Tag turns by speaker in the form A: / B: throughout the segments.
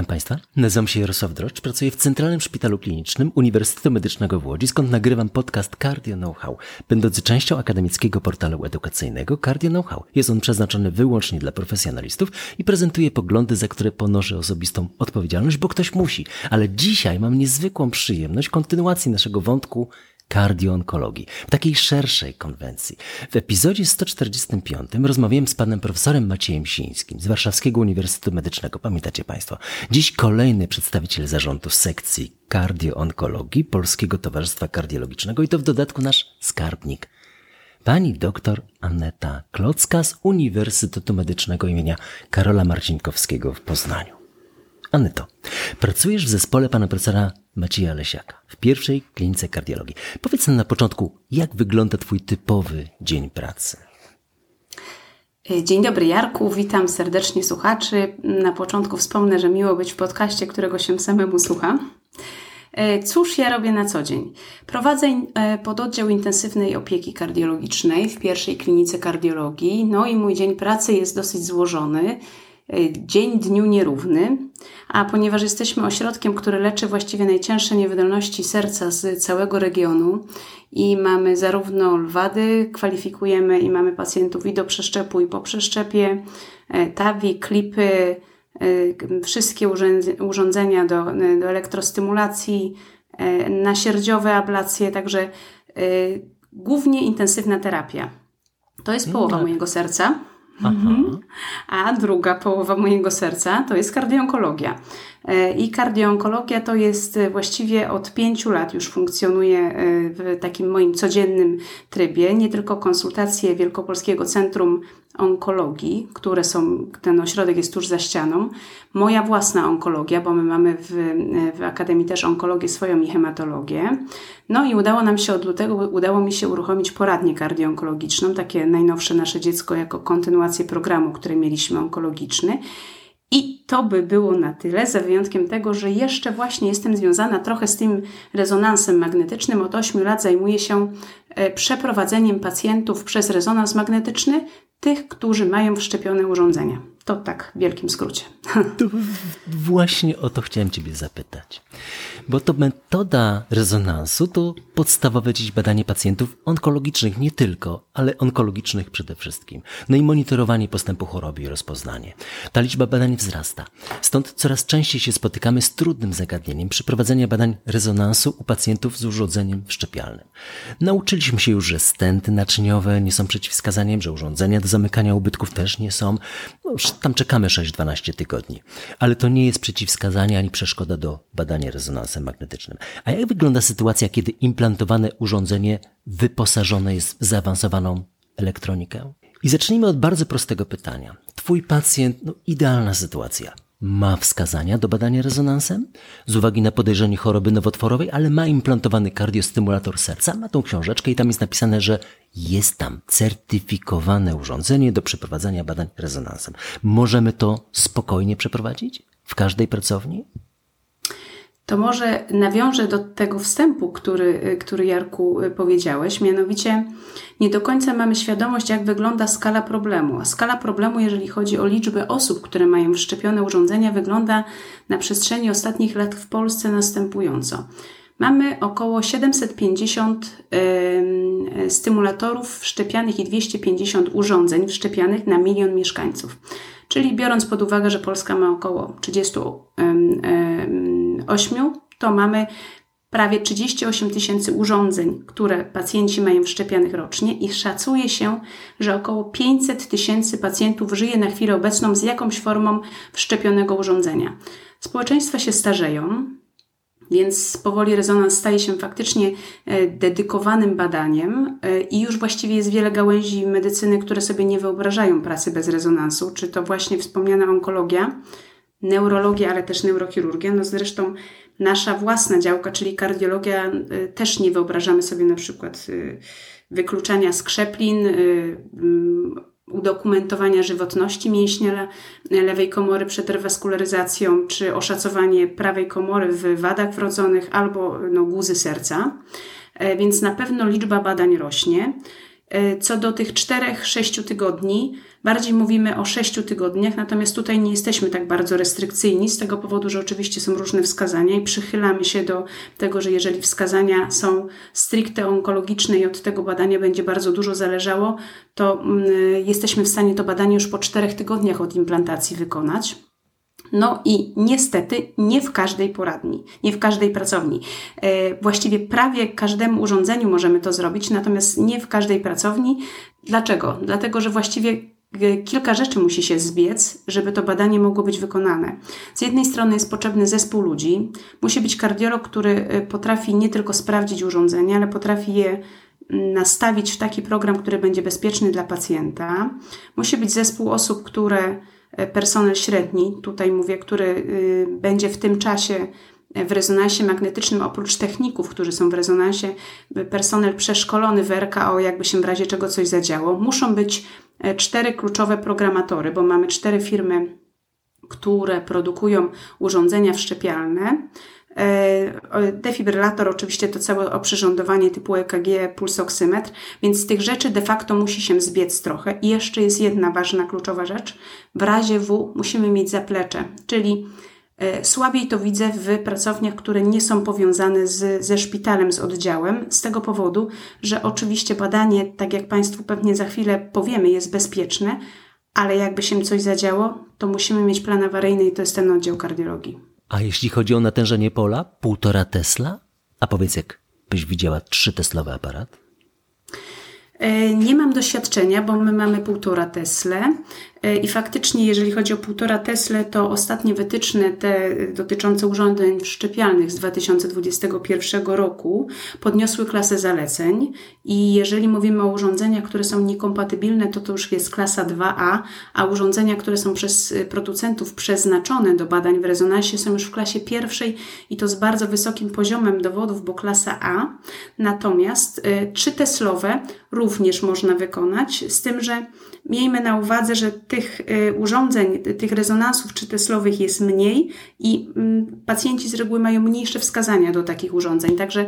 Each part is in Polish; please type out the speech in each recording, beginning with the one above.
A: Witam Państwa. Nazywam się Jarosław Droszcz, pracuję w Centralnym Szpitalu Klinicznym Uniwersytetu Medycznego w Łodzi, skąd nagrywam podcast Cardio Know-how, będący częścią akademickiego portalu edukacyjnego Cardio Know-how. Jest on przeznaczony wyłącznie dla profesjonalistów i prezentuje poglądy, za które ponoszę osobistą odpowiedzialność, bo ktoś musi. Ale dzisiaj mam niezwykłą przyjemność kontynuacji naszego wątku kardioonkologii, w takiej szerszej konwencji. W epizodzie 145 rozmawiałem z panem profesorem Maciejem Sińskim z Warszawskiego Uniwersytetu Medycznego. Pamiętacie państwo? Dziś kolejny przedstawiciel zarządu sekcji kardioonkologii Polskiego Towarzystwa Kardiologicznego i to w dodatku nasz skarbnik. Pani doktor Aneta Klocka z Uniwersytetu Medycznego imienia Karola Marcinkowskiego w Poznaniu. Anyto, pracujesz w zespole pana profesora Macieja Lesiaka w pierwszej klinice kardiologii. Powiedz nam na początku, jak wygląda twój typowy dzień pracy?
B: Dzień dobry Jarku, witam serdecznie słuchaczy. Na początku wspomnę, że miło być w podcaście, którego się samemu słucha. E, cóż ja robię na co dzień? Prowadzę e, pododdział intensywnej opieki kardiologicznej w pierwszej klinice kardiologii. No i mój dzień pracy jest dosyć złożony. E, dzień dniu nierówny, a ponieważ jesteśmy ośrodkiem, który leczy właściwie najcięższe niewydolności serca z całego regionu i mamy zarówno lwady, kwalifikujemy i mamy pacjentów i do przeszczepu i po przeszczepie, e, TAVI, klipy, e, wszystkie urządzenia do, do elektrostymulacji, nasierdziowe ablacje, także głównie intensywna terapia. To jest połowa no tak. mojego serca. Mhm. A druga połowa mojego serca to jest kardioonkologia. E, I kardioonkologia to jest e, właściwie od pięciu lat już funkcjonuje e, w takim moim codziennym trybie. Nie tylko konsultacje Wielkopolskiego Centrum Onkologii, które są, ten ośrodek jest tuż za ścianą. Moja własna onkologia, bo my mamy w, w Akademii też onkologię swoją i hematologię. No i udało nam się od lutego, udało mi się uruchomić poradnię kardioonkologiczną, takie najnowsze nasze dziecko jako kontynuację programu, który mieliśmy onkologiczny. I to by było na tyle, za wyjątkiem tego, że jeszcze właśnie jestem związana trochę z tym rezonansem magnetycznym. Od 8 lat zajmuję się e, przeprowadzeniem pacjentów przez rezonans magnetyczny, tych, którzy mają wszczepione urządzenia. To tak w wielkim skrócie.
A: To właśnie o to chciałem Ciebie zapytać. Bo to metoda rezonansu to podstawowe dziś badanie pacjentów onkologicznych nie tylko, ale onkologicznych przede wszystkim. No i monitorowanie postępu choroby i rozpoznanie. Ta liczba badań wzrasta. Stąd coraz częściej się spotykamy z trudnym zagadnieniem przeprowadzenia badań rezonansu u pacjentów z urządzeniem wszczepialnym. Nauczyliśmy się już, że stenty naczyniowe nie są przeciwwskazaniem, że urządzenia do zamykania ubytków też nie są. No, tam czekamy 6-12 tygodni. Ale to nie jest przeciwwskazanie ani przeszkoda do badania rezonansem magnetycznym. A jak wygląda sytuacja, kiedy implantowane urządzenie wyposażone jest w zaawansowaną elektronikę? I zacznijmy od bardzo prostego pytania. Twój pacjent, no idealna sytuacja ma wskazania do badania rezonansem z uwagi na podejrzenie choroby nowotworowej, ale ma implantowany kardiostymulator serca, ma tą książeczkę i tam jest napisane, że jest tam certyfikowane urządzenie do przeprowadzania badań rezonansem. Możemy to spokojnie przeprowadzić w każdej pracowni?
B: To może nawiążę do tego wstępu, który, który Jarku y, powiedziałeś. Mianowicie nie do końca mamy świadomość, jak wygląda skala problemu. A skala problemu, jeżeli chodzi o liczbę osób, które mają wszczepione urządzenia, wygląda na przestrzeni ostatnich lat w Polsce następująco. Mamy około 750 y, stymulatorów wszczepianych i 250 urządzeń wszczepianych na milion mieszkańców. Czyli biorąc pod uwagę, że Polska ma około 38, to mamy prawie 38 tysięcy urządzeń, które pacjenci mają wszczepianych rocznie i szacuje się, że około 500 tysięcy pacjentów żyje na chwilę obecną z jakąś formą wszczepionego urządzenia. Społeczeństwa się starzeją, więc powoli rezonans staje się faktycznie e, dedykowanym badaniem e, i już właściwie jest wiele gałęzi medycyny, które sobie nie wyobrażają pracy bez rezonansu, czy to właśnie wspomniana onkologia, neurologia, ale też neurochirurgia. No zresztą nasza własna działka, czyli kardiologia, e, też nie wyobrażamy sobie na przykład wykluczania skrzeplin, udokumentowania żywotności mięśnia lewej komory przed rewaskularyzacją, czy oszacowanie prawej komory w wadach wrodzonych albo no, guzy serca. E, więc na pewno liczba badań rośnie. E, co do tych czterech, sześciu tygodni, bardziej mówimy o sześciu tygodniach, natomiast tutaj nie jesteśmy tak bardzo restrykcyjni z tego powodu, że oczywiście są różne wskazania i przychylamy się do tego, że jeżeli wskazania są stricte onkologiczne i od tego badania będzie bardzo dużo zależało, to mm, jesteśmy w stanie to badanie już po czterech tygodniach od implantacji wykonać. No i niestety nie w każdej poradni, nie w każdej pracowni. E, właściwie prawie każdemu urządzeniu możemy to zrobić, natomiast nie w każdej pracowni. Dlaczego? Dlatego, że właściwie e, kilka rzeczy musi się zbiec, żeby to badanie mogło być wykonane. Z jednej strony jest potrzebny zespół ludzi, musi być kardiolog, który e, potrafi nie tylko sprawdzić urządzenie, ale potrafi je mm, nastawić w taki program, który będzie bezpieczny dla pacjenta. Musi być zespół osób, które personel średni, tutaj mówię, który y, będzie w tym czasie w rezonansie magnetycznym, oprócz techników, którzy są w rezonansie, personel przeszkolony w RKO, jakby się w razie czego coś zadziało. Muszą być e, cztery kluczowe programatory, bo mamy cztery firmy, które produkują urządzenia wszczepialne. E, defibrylator, oczywiście to całe oprzyrządowanie typu EKG, pulsoksymetr, więc z tych rzeczy de facto musi się zbiec trochę. I jeszcze jest jedna ważna, kluczowa rzecz. W razie W musimy mieć zaplecze, czyli e, Słabiej to widzę w pracowniach, które nie są powiązane z, ze szpitalem, z oddziałem, z tego powodu, że oczywiście badanie, tak jak Państwu pewnie za chwilę powiemy, jest bezpieczne, ale jakby się coś zadziało, to musimy mieć plan awaryjny i to jest ten oddział kardiologii.
A: A jeśli chodzi o natężenie pola, półtora Tesla? A powiedz, jak byś widziała trzy Teslowy aparat?
B: E, nie mam doświadczenia, bo my mamy półtora Tesla. E, I faktycznie, jeżeli chodzi o półtora Tesla, to ostatnie wytyczne te dotyczące urządzeń szczepialnych z 2021 roku podniosły klasę zaleceń. I jeżeli mówimy o urządzeniach, które są niekompatybilne, to to już jest klasa 2A, a urządzenia, które są przez producentów przeznaczone do badań w rezonansie, są już w klasie pierwszej i to z bardzo wysokim poziomem dowodów, bo klasa A. Natomiast 3 e, Teslowe również można wykonać, z tym, że miejmy na uwadze, że tych y, urządzeń, tych rezonansów czy teslowych jest mniej i mm, pacjenci z reguły mają mniejsze wskazania do takich urządzeń. Także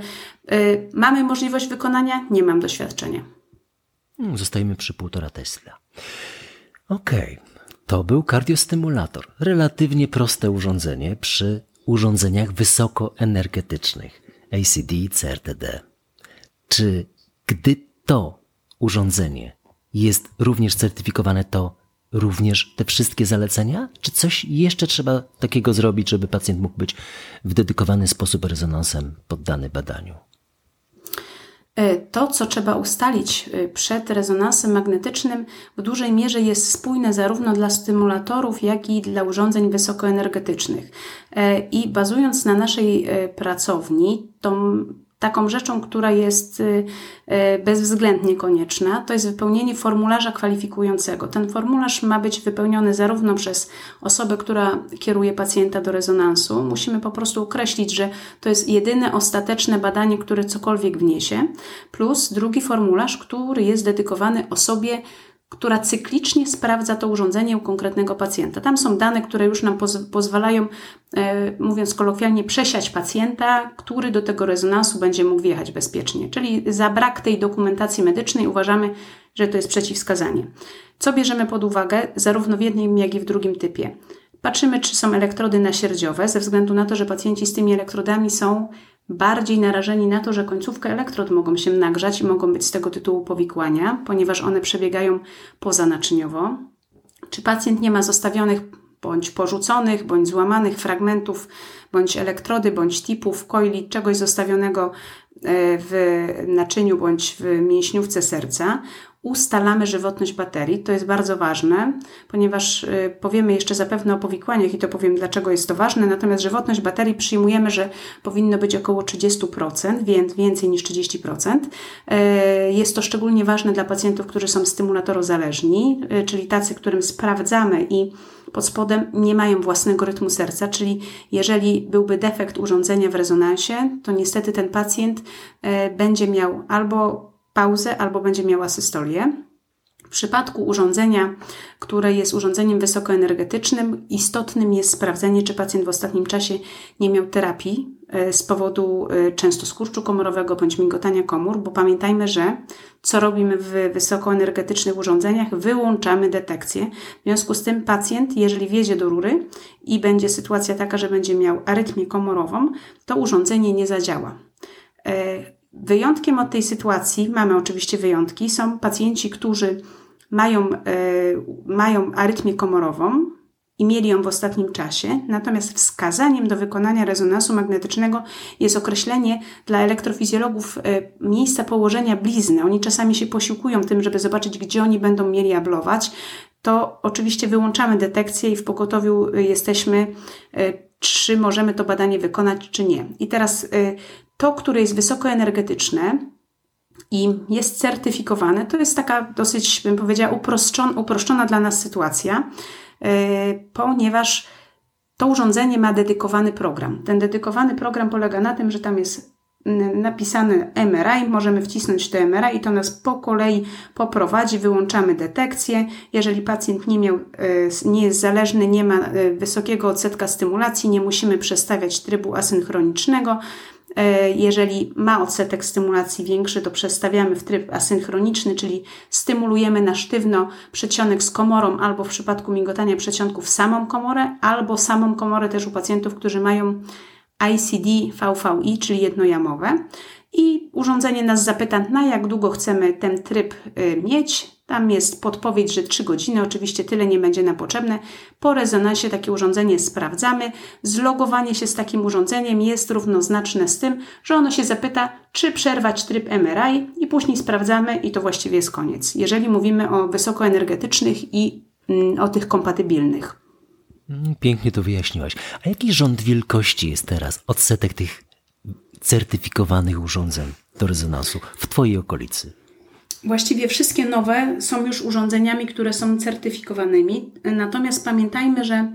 B: y, mamy możliwość wykonania, nie mam doświadczenia.
A: Hmm, zostajemy przy półtora Tesla. Okej, okay. to był kardiostymulator. Relatywnie proste urządzenie przy urządzeniach wysokoenergetycznych ACD, CRTD. Czy gdy to urządzenie jest również certyfikowane to również te wszystkie zalecenia? Czy coś jeszcze trzeba takiego zrobić, żeby pacjent mógł być w dedykowany sposób rezonansem poddany badaniu?
B: E, to, co trzeba ustalić e, przed rezonansem magnetycznym, w dużej mierze jest spójne zarówno dla stymulatorów, jak i dla urządzeń wysokoenergetycznych. E, I bazując na naszej pracowni, to Taką rzeczą, która jest y, y, bezwzględnie konieczna, to jest wypełnienie formularza kwalifikującego. Ten formularz ma być wypełniony zarówno przez osobę, która kieruje pacjenta do rezonansu. Musimy po prostu określić, że to jest jedyne ostateczne badanie, które cokolwiek wniesie, plus drugi formularz, który jest dedykowany osobie, która cyklicznie sprawdza to urządzenie u konkretnego pacjenta. Tam są dane, które już nam poz pozwalają, e, mówiąc kolokwialnie, przesiać pacjenta, który do tego rezonansu będzie mógł wjechać bezpiecznie. Czyli za brak tej dokumentacji medycznej uważamy, że to jest przeciwwskazanie. Co bierzemy pod uwagę zarówno w jednym, jak i w drugim typie? Patrzymy, czy są elektrody nasierdziowe, ze względu na to, że pacjenci z tymi elektrodami są bardziej narażeni na to, że końcówkę elektrod mogą się nagrzać i mogą być z tego tytułu powikłania, ponieważ one przebiegają pozanaczyniowo. Czy pacjent nie ma zostawionych bądź porzuconych, bądź złamanych fragmentów, bądź elektrody, bądź tipów, coili, czegoś zostawionego e, w naczyniu bądź w mięśniówce serca ustalamy żywotność baterii. To jest bardzo ważne, ponieważ y, powiemy jeszcze zapewne o powikłaniach i to powiem, dlaczego jest to ważne. Natomiast żywotność baterii przyjmujemy, że powinno być około 30%, więc więcej niż 30%. Y, jest to szczególnie ważne dla pacjentów, którzy są stymulatorozależni, y, czyli tacy, którym sprawdzamy i pod spodem nie mają własnego rytmu serca, czyli jeżeli byłby defekt urządzenia w rezonansie, to niestety ten pacjent będzie miał albo pauzę albo będzie miała systolię. W przypadku urządzenia, które jest urządzeniem wysokoenergetycznym, istotnym jest sprawdzenie, czy pacjent w ostatnim czasie nie miał terapii e, z powodu e, często skurczu komorowego bądź migotania komór, bo pamiętajmy, że co robimy w wysokoenergetycznych urządzeniach? Wyłączamy detekcję. W związku z tym pacjent, jeżeli wjedzie do rury i będzie sytuacja taka, że będzie miał arytmię komorową, to urządzenie nie zadziała. Wyjątkiem od tej sytuacji, mamy oczywiście wyjątki, są pacjenci, którzy mają, e, mają arytmię komorową i mieli ją w ostatnim czasie, natomiast wskazaniem do wykonania rezonansu magnetycznego jest określenie dla elektrofizjologów e, miejsca położenia blizny. Oni czasami się posiłkują tym, żeby zobaczyć, gdzie oni będą mieli ablować. To oczywiście wyłączamy detekcję i w pogotowiu jesteśmy, e, czy możemy to badanie wykonać, czy nie. I teraz to, które jest wysokoenergetyczne i jest certyfikowane, to jest taka dosyć, bym powiedziała, uproszczona, uproszczona dla nas sytuacja, yy, ponieważ to urządzenie ma dedykowany program. Ten dedykowany program polega na tym, że tam jest napisane MRI, możemy wcisnąć to MRI i to nas po kolei poprowadzi, wyłączamy detekcję. Jeżeli pacjent nie, miał, e, nie jest zależny, nie ma e, wysokiego odsetka stymulacji, nie musimy przestawiać trybu asynchronicznego, E, jeżeli ma odsetek stymulacji większy, to przestawiamy w tryb asynchroniczny, czyli stymulujemy na sztywno przedsionek z komorą, albo w przypadku migotania przedsionków samą komorę, albo samą komorę też u pacjentów, którzy mają ICD VVI, czyli jednojamowe. I urządzenie nas zapyta, na jak długo chcemy ten tryb y, mieć. Tam jest podpowiedź, że 3 godziny, oczywiście tyle nie będzie nam potrzebne. Po rezonansie takie urządzenie sprawdzamy. Zlogowanie się z takim urządzeniem jest równoznaczne z tym, że ono się zapyta, czy przerwać tryb MRI i później sprawdzamy i to właściwie jest koniec. Jeżeli mówimy o wysokoenergetycznych i mm, o tych kompatybilnych.
A: Mm, pięknie to wyjaśniłaś. A jaki rząd wielkości jest teraz odsetek tych certyfikowanych urządzeń do rezonansu w Twojej okolicy?
B: Właściwie wszystkie nowe są już urządzeniami, które są certyfikowanymi. Natomiast pamiętajmy, że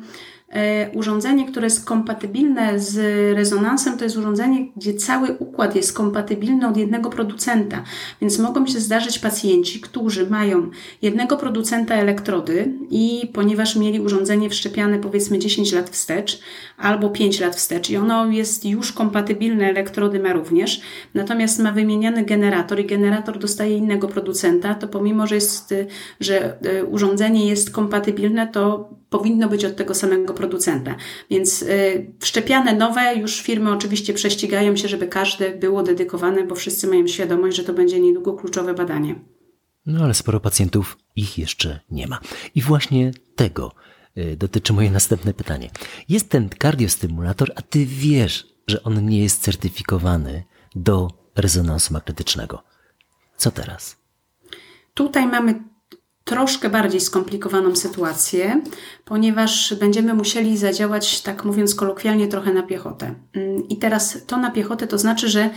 B: urządzenie, które jest kompatybilne z rezonansem, to jest urządzenie, gdzie cały układ jest kompatybilny od jednego producenta. Więc mogą się zdarzyć pacjenci, którzy mają jednego producenta elektrody i ponieważ mieli urządzenie wszczepiane powiedzmy 10 lat wstecz albo 5 lat wstecz i ono jest już kompatybilne, elektrody ma również, natomiast ma wymieniany generator i generator dostaje innego producenta, to pomimo, że, jest, że e, urządzenie jest kompatybilne, to powinno być od tego samego producenta. Więc y, wszczepiane nowe już firmy oczywiście prześcigają się, żeby każde było dedykowane, bo wszyscy mają świadomość, że to będzie niedługo kluczowe badanie.
A: No ale sporo pacjentów ich jeszcze nie ma. I właśnie tego y, dotyczy moje następne pytanie. Jest ten kardiostymulator, a ty wiesz, że on nie jest certyfikowany do rezonansu magnetycznego. Co teraz?
B: Tutaj mamy troszkę bardziej skomplikowaną sytuację, ponieważ będziemy musieli zadziałać, tak mówiąc kolokwialnie, trochę na piechotę. Mm, I teraz to na piechotę to znaczy, że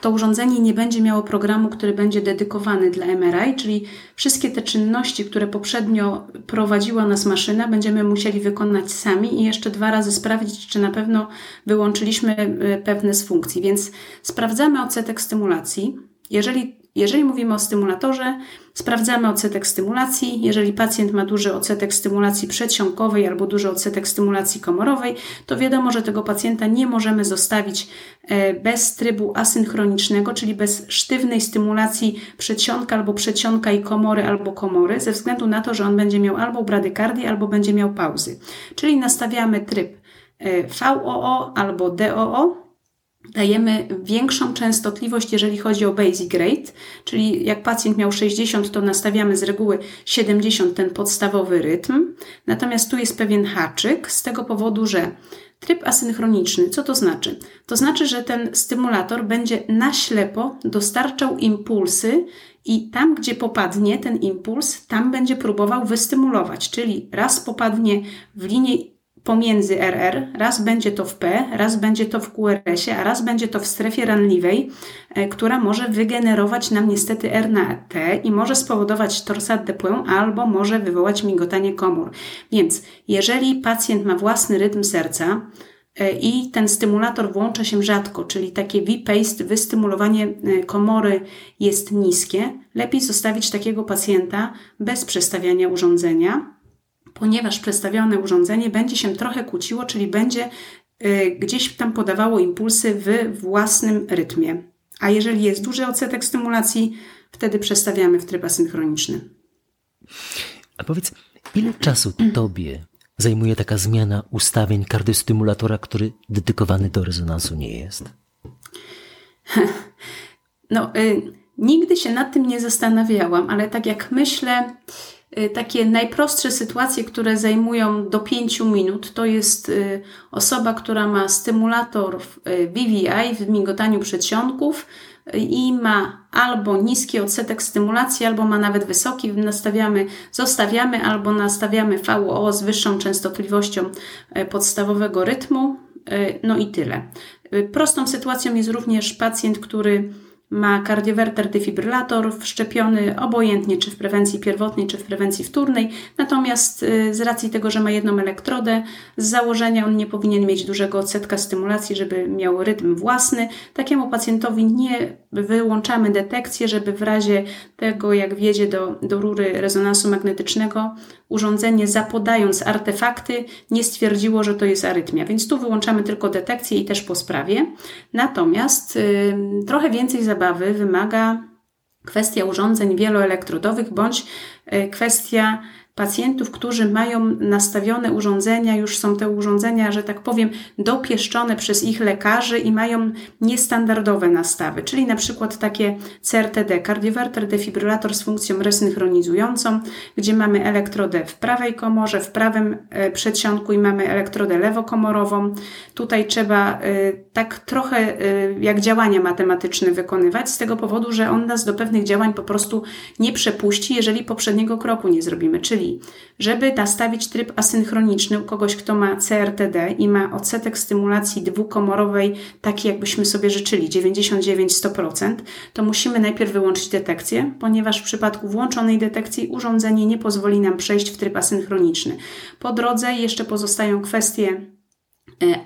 B: to urządzenie nie będzie miało programu, który będzie dedykowany dla MRI, czyli wszystkie te czynności, które poprzednio prowadziła nas maszyna, będziemy musieli wykonać sami i jeszcze dwa razy sprawdzić, czy na pewno wyłączyliśmy e, pewne z funkcji. Więc sprawdzamy odsetek stymulacji. Jeżeli jeżeli mówimy o stymulatorze, sprawdzamy odsetek stymulacji. Jeżeli pacjent ma duży odsetek stymulacji przedsionkowej albo duży odsetek stymulacji komorowej, to wiadomo, że tego pacjenta nie możemy zostawić e, bez trybu asynchronicznego, czyli bez sztywnej stymulacji przedsionka albo przedsionka i komory albo komory, ze względu na to, że on będzie miał albo bradykardię, albo będzie miał pauzy. Czyli nastawiamy tryb e, VOO albo DOO, dajemy większą częstotliwość, jeżeli chodzi o basic rate, czyli jak pacjent miał 60, to nastawiamy z reguły 70 ten podstawowy rytm. Natomiast tu jest pewien haczyk z tego powodu, że tryb asynchroniczny, co to znaczy? To znaczy, że ten stymulator będzie na ślepo dostarczał impulsy i tam, gdzie popadnie ten impuls, tam będzie próbował wystymulować, czyli raz popadnie w linię pomiędzy RR, raz będzie to w P, raz będzie to w QRS-ie, a raz będzie to w strefie ranliwej, e, która może wygenerować nam niestety R na T i może spowodować torsat de albo może wywołać migotanie komór. Więc jeżeli pacjent ma własny rytm serca, e, i ten stymulator włącza się rzadko, czyli takie V-paste, wystymulowanie e, komory jest niskie, lepiej zostawić takiego pacjenta bez przestawiania urządzenia, ponieważ przestawione urządzenie będzie się trochę kłóciło, czyli będzie gdzieś tam podawało impulsy w własnym rytmie. A jeżeli jest duży odsetek stymulacji, wtedy przestawiamy w tryb asynchroniczny.
A: A powiedz, ile czasu tobie zajmuje taka zmiana ustawień kardiostymulatora, który dedykowany do rezonansu nie jest?
B: No, y, nigdy się nad tym nie zastanawiałam, ale tak jak myślę, y, takie najprostsze sytuacje, które zajmują do 5 minut, to jest y, osoba, która ma stymulator w y, w migotaniu przedsionków, i ma albo niski odsetek stymulacji, albo ma nawet wysoki, nastawiamy, zostawiamy, albo nastawiamy VO z wyższą częstotliwością podstawowego rytmu. No i tyle. Prostą sytuacją jest również pacjent, który ma kardiowerter defibrylator wszczepiony obojętnie czy w prewencji pierwotnej, czy w prewencji wtórnej. Natomiast y, z racji tego, że ma jedną elektrodę, z założenia on nie powinien mieć dużego odsetka stymulacji, żeby miał rytm własny. Takiemu pacjentowi nie wyłączamy detekcję, żeby w razie tego, jak wjedzie do, do rury rezonansu magnetycznego, urządzenie zapodając artefakty nie stwierdziło, że to jest arytmia. Więc tu wyłączamy tylko detekcję i też po sprawie. Natomiast y, trochę więcej zabawy wymaga kwestia urządzeń wieloelektrodowych bądź y, kwestia pacjentów, którzy mają nastawione urządzenia, już są te urządzenia, że tak powiem, dopieszczone przez ich lekarzy i mają niestandardowe nastawy, czyli na przykład takie CRTD, kardiowerter defibrylator z funkcją resynchronizującą, gdzie mamy elektrodę w prawej komorze, w prawym e, przedsionku i mamy elektrodę lewokomorową. Tutaj trzeba e, tak trochę e, jak działania matematyczne wykonywać, z tego powodu, że on nas do pewnych działań po prostu nie przepuści, jeżeli poprzedniego kroku nie zrobimy, czyli żeby nastawić tryb asynchroniczny u kogoś, kto ma CRTD i ma odsetek stymulacji dwukomorowej taki, jakbyśmy sobie życzyli, 99-100%, to musimy najpierw wyłączyć detekcję, ponieważ w przypadku włączonej detekcji urządzenie nie pozwoli nam przejść w tryb asynchroniczny. Po drodze jeszcze pozostają kwestie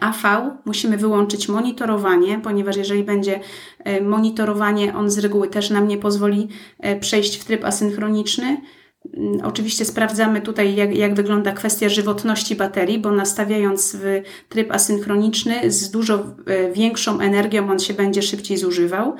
B: AV musimy wyłączyć monitorowanie, ponieważ jeżeli będzie e, monitorowanie, on z reguły też nam nie pozwoli e, przejść w tryb asynchroniczny. Mm, oczywiście sprawdzamy tutaj, jak, jak wygląda kwestia żywotności baterii, bo nastawiając w tryb asynchroniczny z dużo e, większą energią on się będzie szybciej zużywał.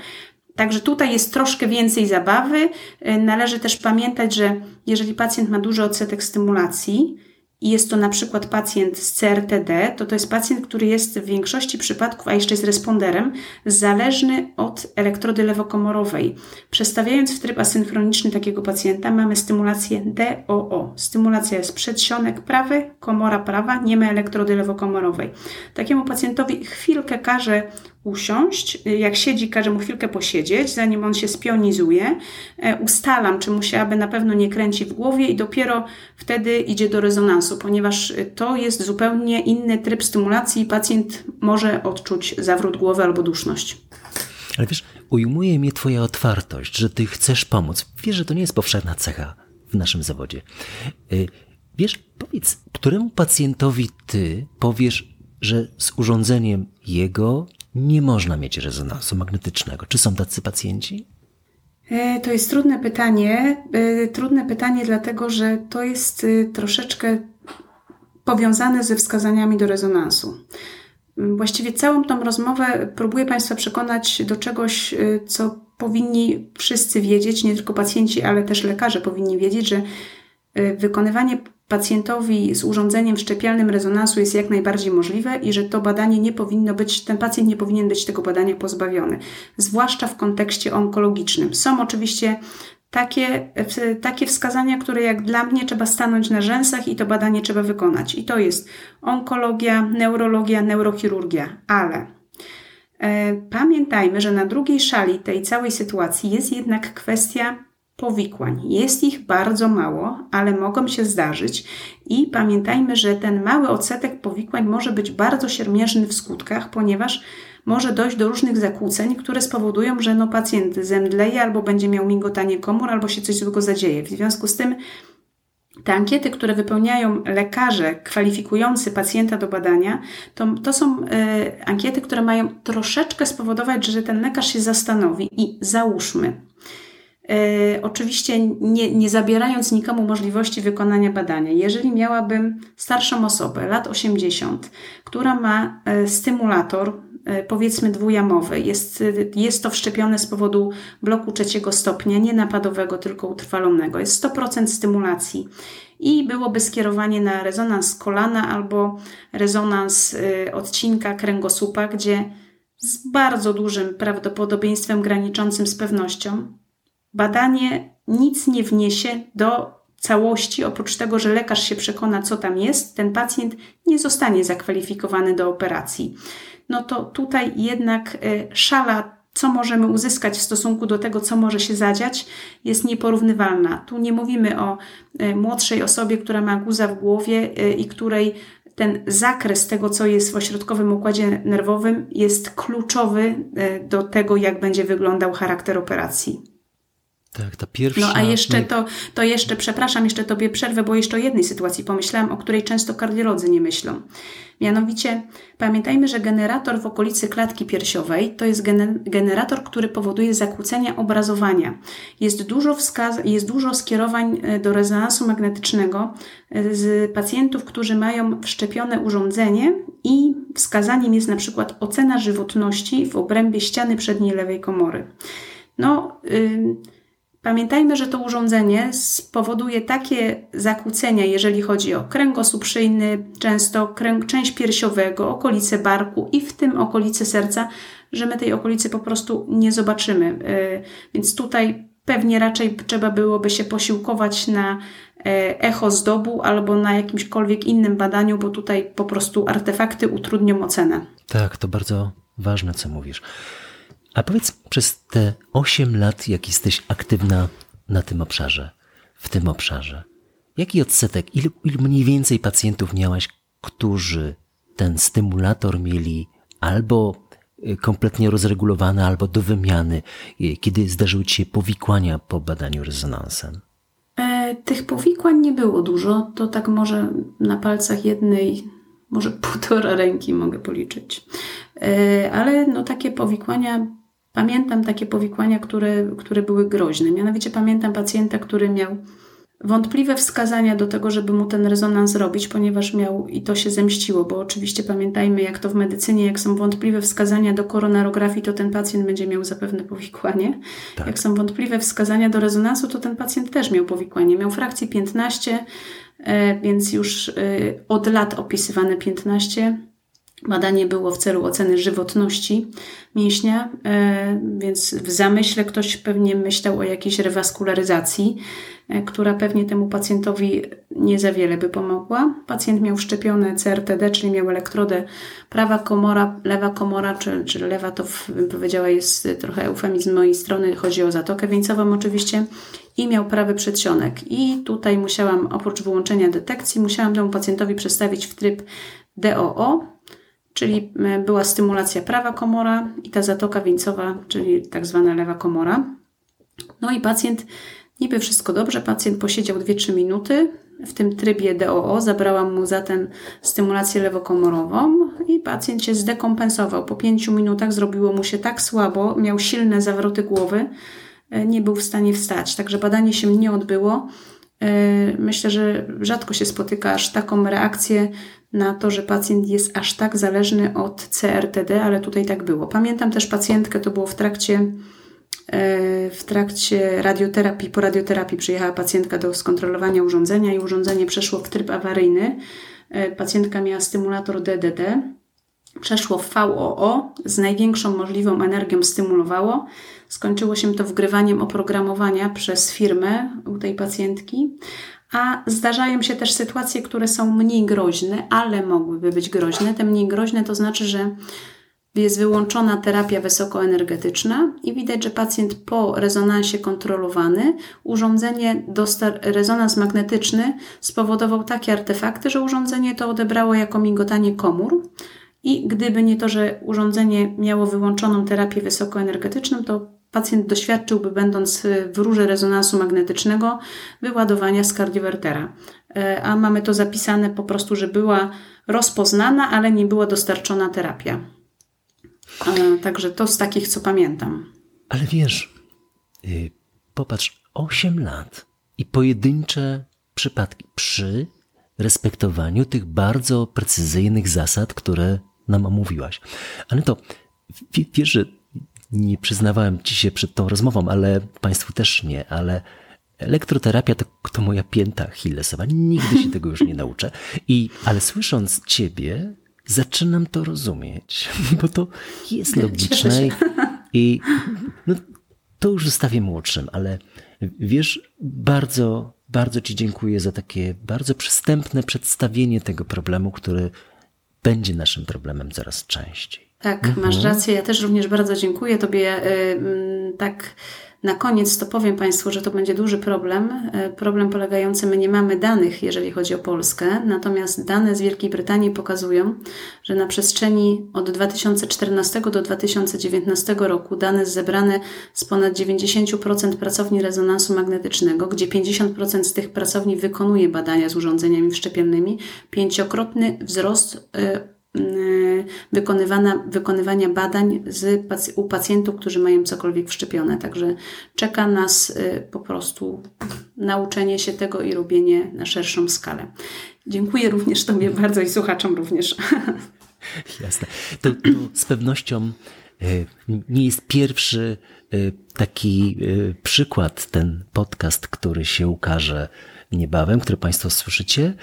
B: Także tutaj jest troszkę więcej zabawy. E, należy też pamiętać, że jeżeli pacjent ma duży odsetek stymulacji, i jest to na przykład pacjent z CRTD, to to jest pacjent, który jest w większości przypadków, a jeszcze jest responderem, zależny od elektrody lewokomorowej. Przestawiając w tryb asynchroniczny takiego pacjenta, mamy stymulację DOO. Stymulacja jest przedsionek prawy, komora prawa, nie ma elektrody lewokomorowej. Takiemu pacjentowi chwilkę każe usiąść. Jak siedzi, każe mu chwilkę posiedzieć, zanim on się spionizuje. E, ustalam, czy mu się aby na pewno nie kręci w głowie i dopiero wtedy idzie do rezonansu, ponieważ to jest zupełnie inny tryb stymulacji i pacjent może odczuć zawrót głowy albo duszność.
A: Ale wiesz, ujmuje mnie Twoja otwartość, że Ty chcesz pomóc. Wiesz, że to nie jest powszechna cecha w naszym zawodzie. E, wiesz, powiedz, któremu pacjentowi Ty powiesz, że z urządzeniem jego nie można mieć rezonansu magnetycznego. Czy są tacy pacjenci?
B: E, to jest trudne pytanie. E, trudne pytanie, dlatego że to jest e, troszeczkę powiązane ze wskazaniami do rezonansu. Właściwie całą tą rozmowę próbuję Państwa przekonać do czegoś, co powinni wszyscy wiedzieć, nie tylko pacjenci, ale też lekarze powinni wiedzieć, że wykonywanie pacjentowi z urządzeniem szczepialnym rezonansu jest jak najbardziej możliwe i że to badanie nie powinno być, ten pacjent nie powinien być tego badania pozbawiony, zwłaszcza w kontekście onkologicznym. Są oczywiście takie, takie wskazania, które jak dla mnie trzeba stanąć na rzęsach i to badanie trzeba wykonać. I to jest onkologia, neurologia, neurochirurgia, ale e, pamiętajmy, że na drugiej szali tej całej sytuacji jest jednak kwestia powikłań. Jest ich bardzo mało, ale mogą się zdarzyć i pamiętajmy, że ten mały odsetek powikłań może być bardzo siermiężny w skutkach, ponieważ może dojść do różnych zakłóceń, które spowodują, że no pacjent zemdleje albo będzie miał migotanie komór, albo się coś złego zadzieje. W związku z tym te ankiety, które wypełniają lekarze kwalifikujący pacjenta do badania, to, to są y, ankiety, które mają troszeczkę spowodować, że ten lekarz się zastanowi i załóżmy, oczywiście nie, nie zabierając nikomu możliwości wykonania badania, jeżeli miałabym starszą osobę, lat 80, która ma y, stymulator, E, powiedzmy dwujamowy. Jest, jest to wszczepione z powodu bloku trzeciego stopnia, nie napadowego, tylko utrwalonego. Jest 100% stymulacji i byłoby skierowanie na rezonans kolana albo rezonans e, odcinka kręgosłupa, gdzie z bardzo dużym prawdopodobieństwem graniczącym z pewnością badanie nic nie wniesie do całości, oprócz tego, że lekarz się przekona, co tam jest, ten pacjent nie zostanie zakwalifikowany do operacji no to tutaj jednak y, szala, co możemy uzyskać w stosunku do tego, co może się zadziać, jest nieporównywalna. Tu nie mówimy o y, młodszej osobie, która ma guza w głowie y, i której ten zakres tego, co jest w ośrodkowym układzie nerwowym, jest kluczowy do tego, jak będzie wyglądał charakter operacji.
A: Tak, ta pierwsza.
B: No a jeszcze to, to jeszcze, przepraszam, jeszcze tobie przerwę, bo jeszcze o jednej sytuacji pomyślałam, o której często kardiolodzy nie myślą. Mianowicie pamiętajmy, że generator w okolicy klatki piersiowej to jest generator, który powoduje zakłócenia obrazowania. Jest dużo, wskaz- jest dużo skierowań e, do rezonansu magnetycznego e, z pacjentów, którzy mają wszczepione urządzenie i wskazaniem jest na przykład ocena żywotności w obrębie ściany przedniej lewej komory. No, yy, Pamiętajmy, że to urządzenie spowoduje takie zakłócenia, jeżeli chodzi o kręgosłup szyjny, często kręg, część piersiowego, okolice barku i w tym okolice serca, że my tej okolicy po prostu nie zobaczymy. E, więc tutaj pewnie raczej trzeba byłoby się posiłkować na e, echo z dobu albo na jakimśkolwiek innym badaniu, bo tutaj po prostu artefakty utrudnią ocenę.
A: Tak, to bardzo ważne, co mówisz. A powiedz, przez te 8 lat, jak jesteś aktywna na tym obszarze, w tym obszarze, jaki odsetek, ilu, ilu mniej więcej pacjentów miałaś, którzy ten stymulator mieli albo y, kompletnie rozregulowany, albo do wymiany, y, kiedy zdarzyły ci się powikłania po badaniu rezonansem?
B: E, tych powikłań nie było dużo, to tak może na palcach jednej, może półtora ręki mogę policzyć. E, ale no takie powikłania Pamiętam takie powikłania, które, które były groźne. Mianowicie pamiętam pacjenta, który miał wątpliwe wskazania do tego, żeby mu ten rezonans zrobić, ponieważ miał i to się zemściło, bo oczywiście pamiętajmy, jak to w medycynie, jak są wątpliwe wskazania do koronarografii, to ten pacjent będzie miał zapewne powikłanie. Tak. Jak są wątpliwe wskazania do rezonansu, to ten pacjent też miał powikłanie. Miał frakcji 15, e, więc już e, od lat opisywane 15 Badanie było w celu oceny żywotności mięśnia, e, więc w zamyśle ktoś pewnie myślał o jakiejś rewaskularyzacji, e, która pewnie temu pacjentowi nie za wiele by pomogła. Pacjent miał wszczepione CRTD, czyli miał elektrodę prawa komora, lewa komora, czy, czy lewa to bym powiedziała jest trochę eufemizm z mojej strony, chodzi o zatokę wieńcową oczywiście i miał prawy przedsionek. I tutaj musiałam, oprócz wyłączenia detekcji, musiałam temu pacjentowi przedstawić w tryb DOO, czyli e, była stymulacja prawa komora i ta zatoka wieńcowa, czyli tak zwana lewa komora. No i pacjent, niby wszystko dobrze, pacjent posiedział 2-3 minuty w tym trybie DOO, zabrałam mu zatem stymulację lewokomorową i pacjent się zdekompensował. Po 5 minutach zrobiło mu się tak słabo, miał silne zawroty głowy, e, nie był w stanie wstać. Także badanie się nie odbyło. E, myślę, że rzadko się spotyka aż taką reakcję na to, że pacjent jest aż tak zależny od CRTD, ale tutaj tak było. Pamiętam też pacjentkę, to było w trakcie, e, w trakcie radioterapii, po radioterapii przyjechała pacjentka do skontrolowania urządzenia i urządzenie przeszło w tryb awaryjny. E, pacjentka miała stymulator DDD, przeszło w VOO, z największą możliwą energią stymulowało. Skończyło się to wgrywaniem oprogramowania przez firmę u tej pacjentki, a zdarzają się też sytuacje, które są mniej groźne, ale mogłyby być groźne. Te mniej groźne to znaczy, że jest wyłączona terapia wysokoenergetyczna i widać, że pacjent po rezonansie kontrolowany, urządzenie, rezonans magnetyczny spowodował takie artefakty, że urządzenie to odebrało jako migotanie komór. I gdyby nie to, że urządzenie miało wyłączoną terapię wysokoenergetyczną, to pacjent doświadczyłby, będąc w rurze rezonansu magnetycznego, wyładowania z kardiowertera. E, a mamy to zapisane po prostu, że była rozpoznana, ale nie była dostarczona terapia. E, także to z takich, co pamiętam.
A: Ale wiesz, yy, popatrz, 8 lat i pojedyncze przypadki przy respektowaniu tych bardzo precyzyjnych zasad, które nam omówiłaś. Ale to wiesz, że nie przyznawałem ci się przed tą rozmową, ale Państwu też nie, ale elektroterapia to, to moja pięta Achillesowa. Nigdy się tego już nie nauczę. I, ale słysząc Ciebie, zaczynam to rozumieć, bo to jest logiczne i, i no, to już zostawię młodszym, ale wiesz, bardzo, bardzo Ci dziękuję za takie bardzo przystępne przedstawienie tego problemu, który będzie naszym problemem coraz częściej.
B: Tak, mhm. masz rację. Ja też również bardzo dziękuję Tobie. Y, tak na koniec to powiem Państwu, że to będzie duży problem. E, problem polegający, my nie mamy danych, jeżeli chodzi o Polskę, natomiast dane z Wielkiej Brytanii pokazują, że na przestrzeni od 2014 do 2019 roku dane zebrane z ponad 90% pracowni rezonansu magnetycznego, gdzie 50% z tych pracowni wykonuje badania z urządzeniami wszczepiennymi, pięciokrotny wzrost Y, wykonywana, wykonywania badań z, u pacjentów, którzy mają cokolwiek wszczepione. Także czeka nas y, po prostu nauczenie się tego i robienie na szerszą skalę. Dziękuję również Tobie bardzo i słuchaczom również.
A: Jasne. To, to z pewnością y, nie jest pierwszy taki przykład, ten podcast, który się ukaże niebawem, które Państwo słyszycie,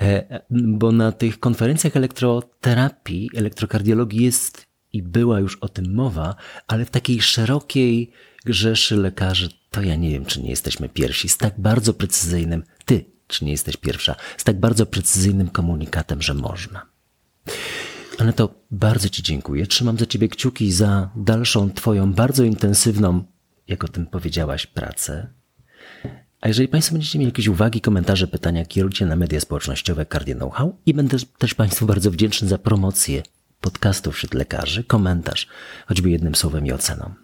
A: e, bo na tych konferencjach elektroterapii, elektrokardiologii jest i była już o tym mowa, ale w takiej szerokiej grzeszy lekarzy, to ja nie wiem, czy nie jesteśmy pierwsi, z tak bardzo precyzyjnym, ty, czy nie jesteś pierwsza, z tak bardzo precyzyjnym komunikatem, że można. Ale to bardzo Ci dziękuję. Trzymam za Ciebie kciuki za dalszą Twoją bardzo intensywną, jak o tym powiedziałaś, pracę. A jeżeli Państwo będziecie mieli jakieś uwagi, komentarze, pytania, kierujcie na media społecznościowe Cardio Know-how i będę też Państwu bardzo wdzięczny za promocję podcastów wśród lekarzy, komentarz, choćby jednym słowem i oceną.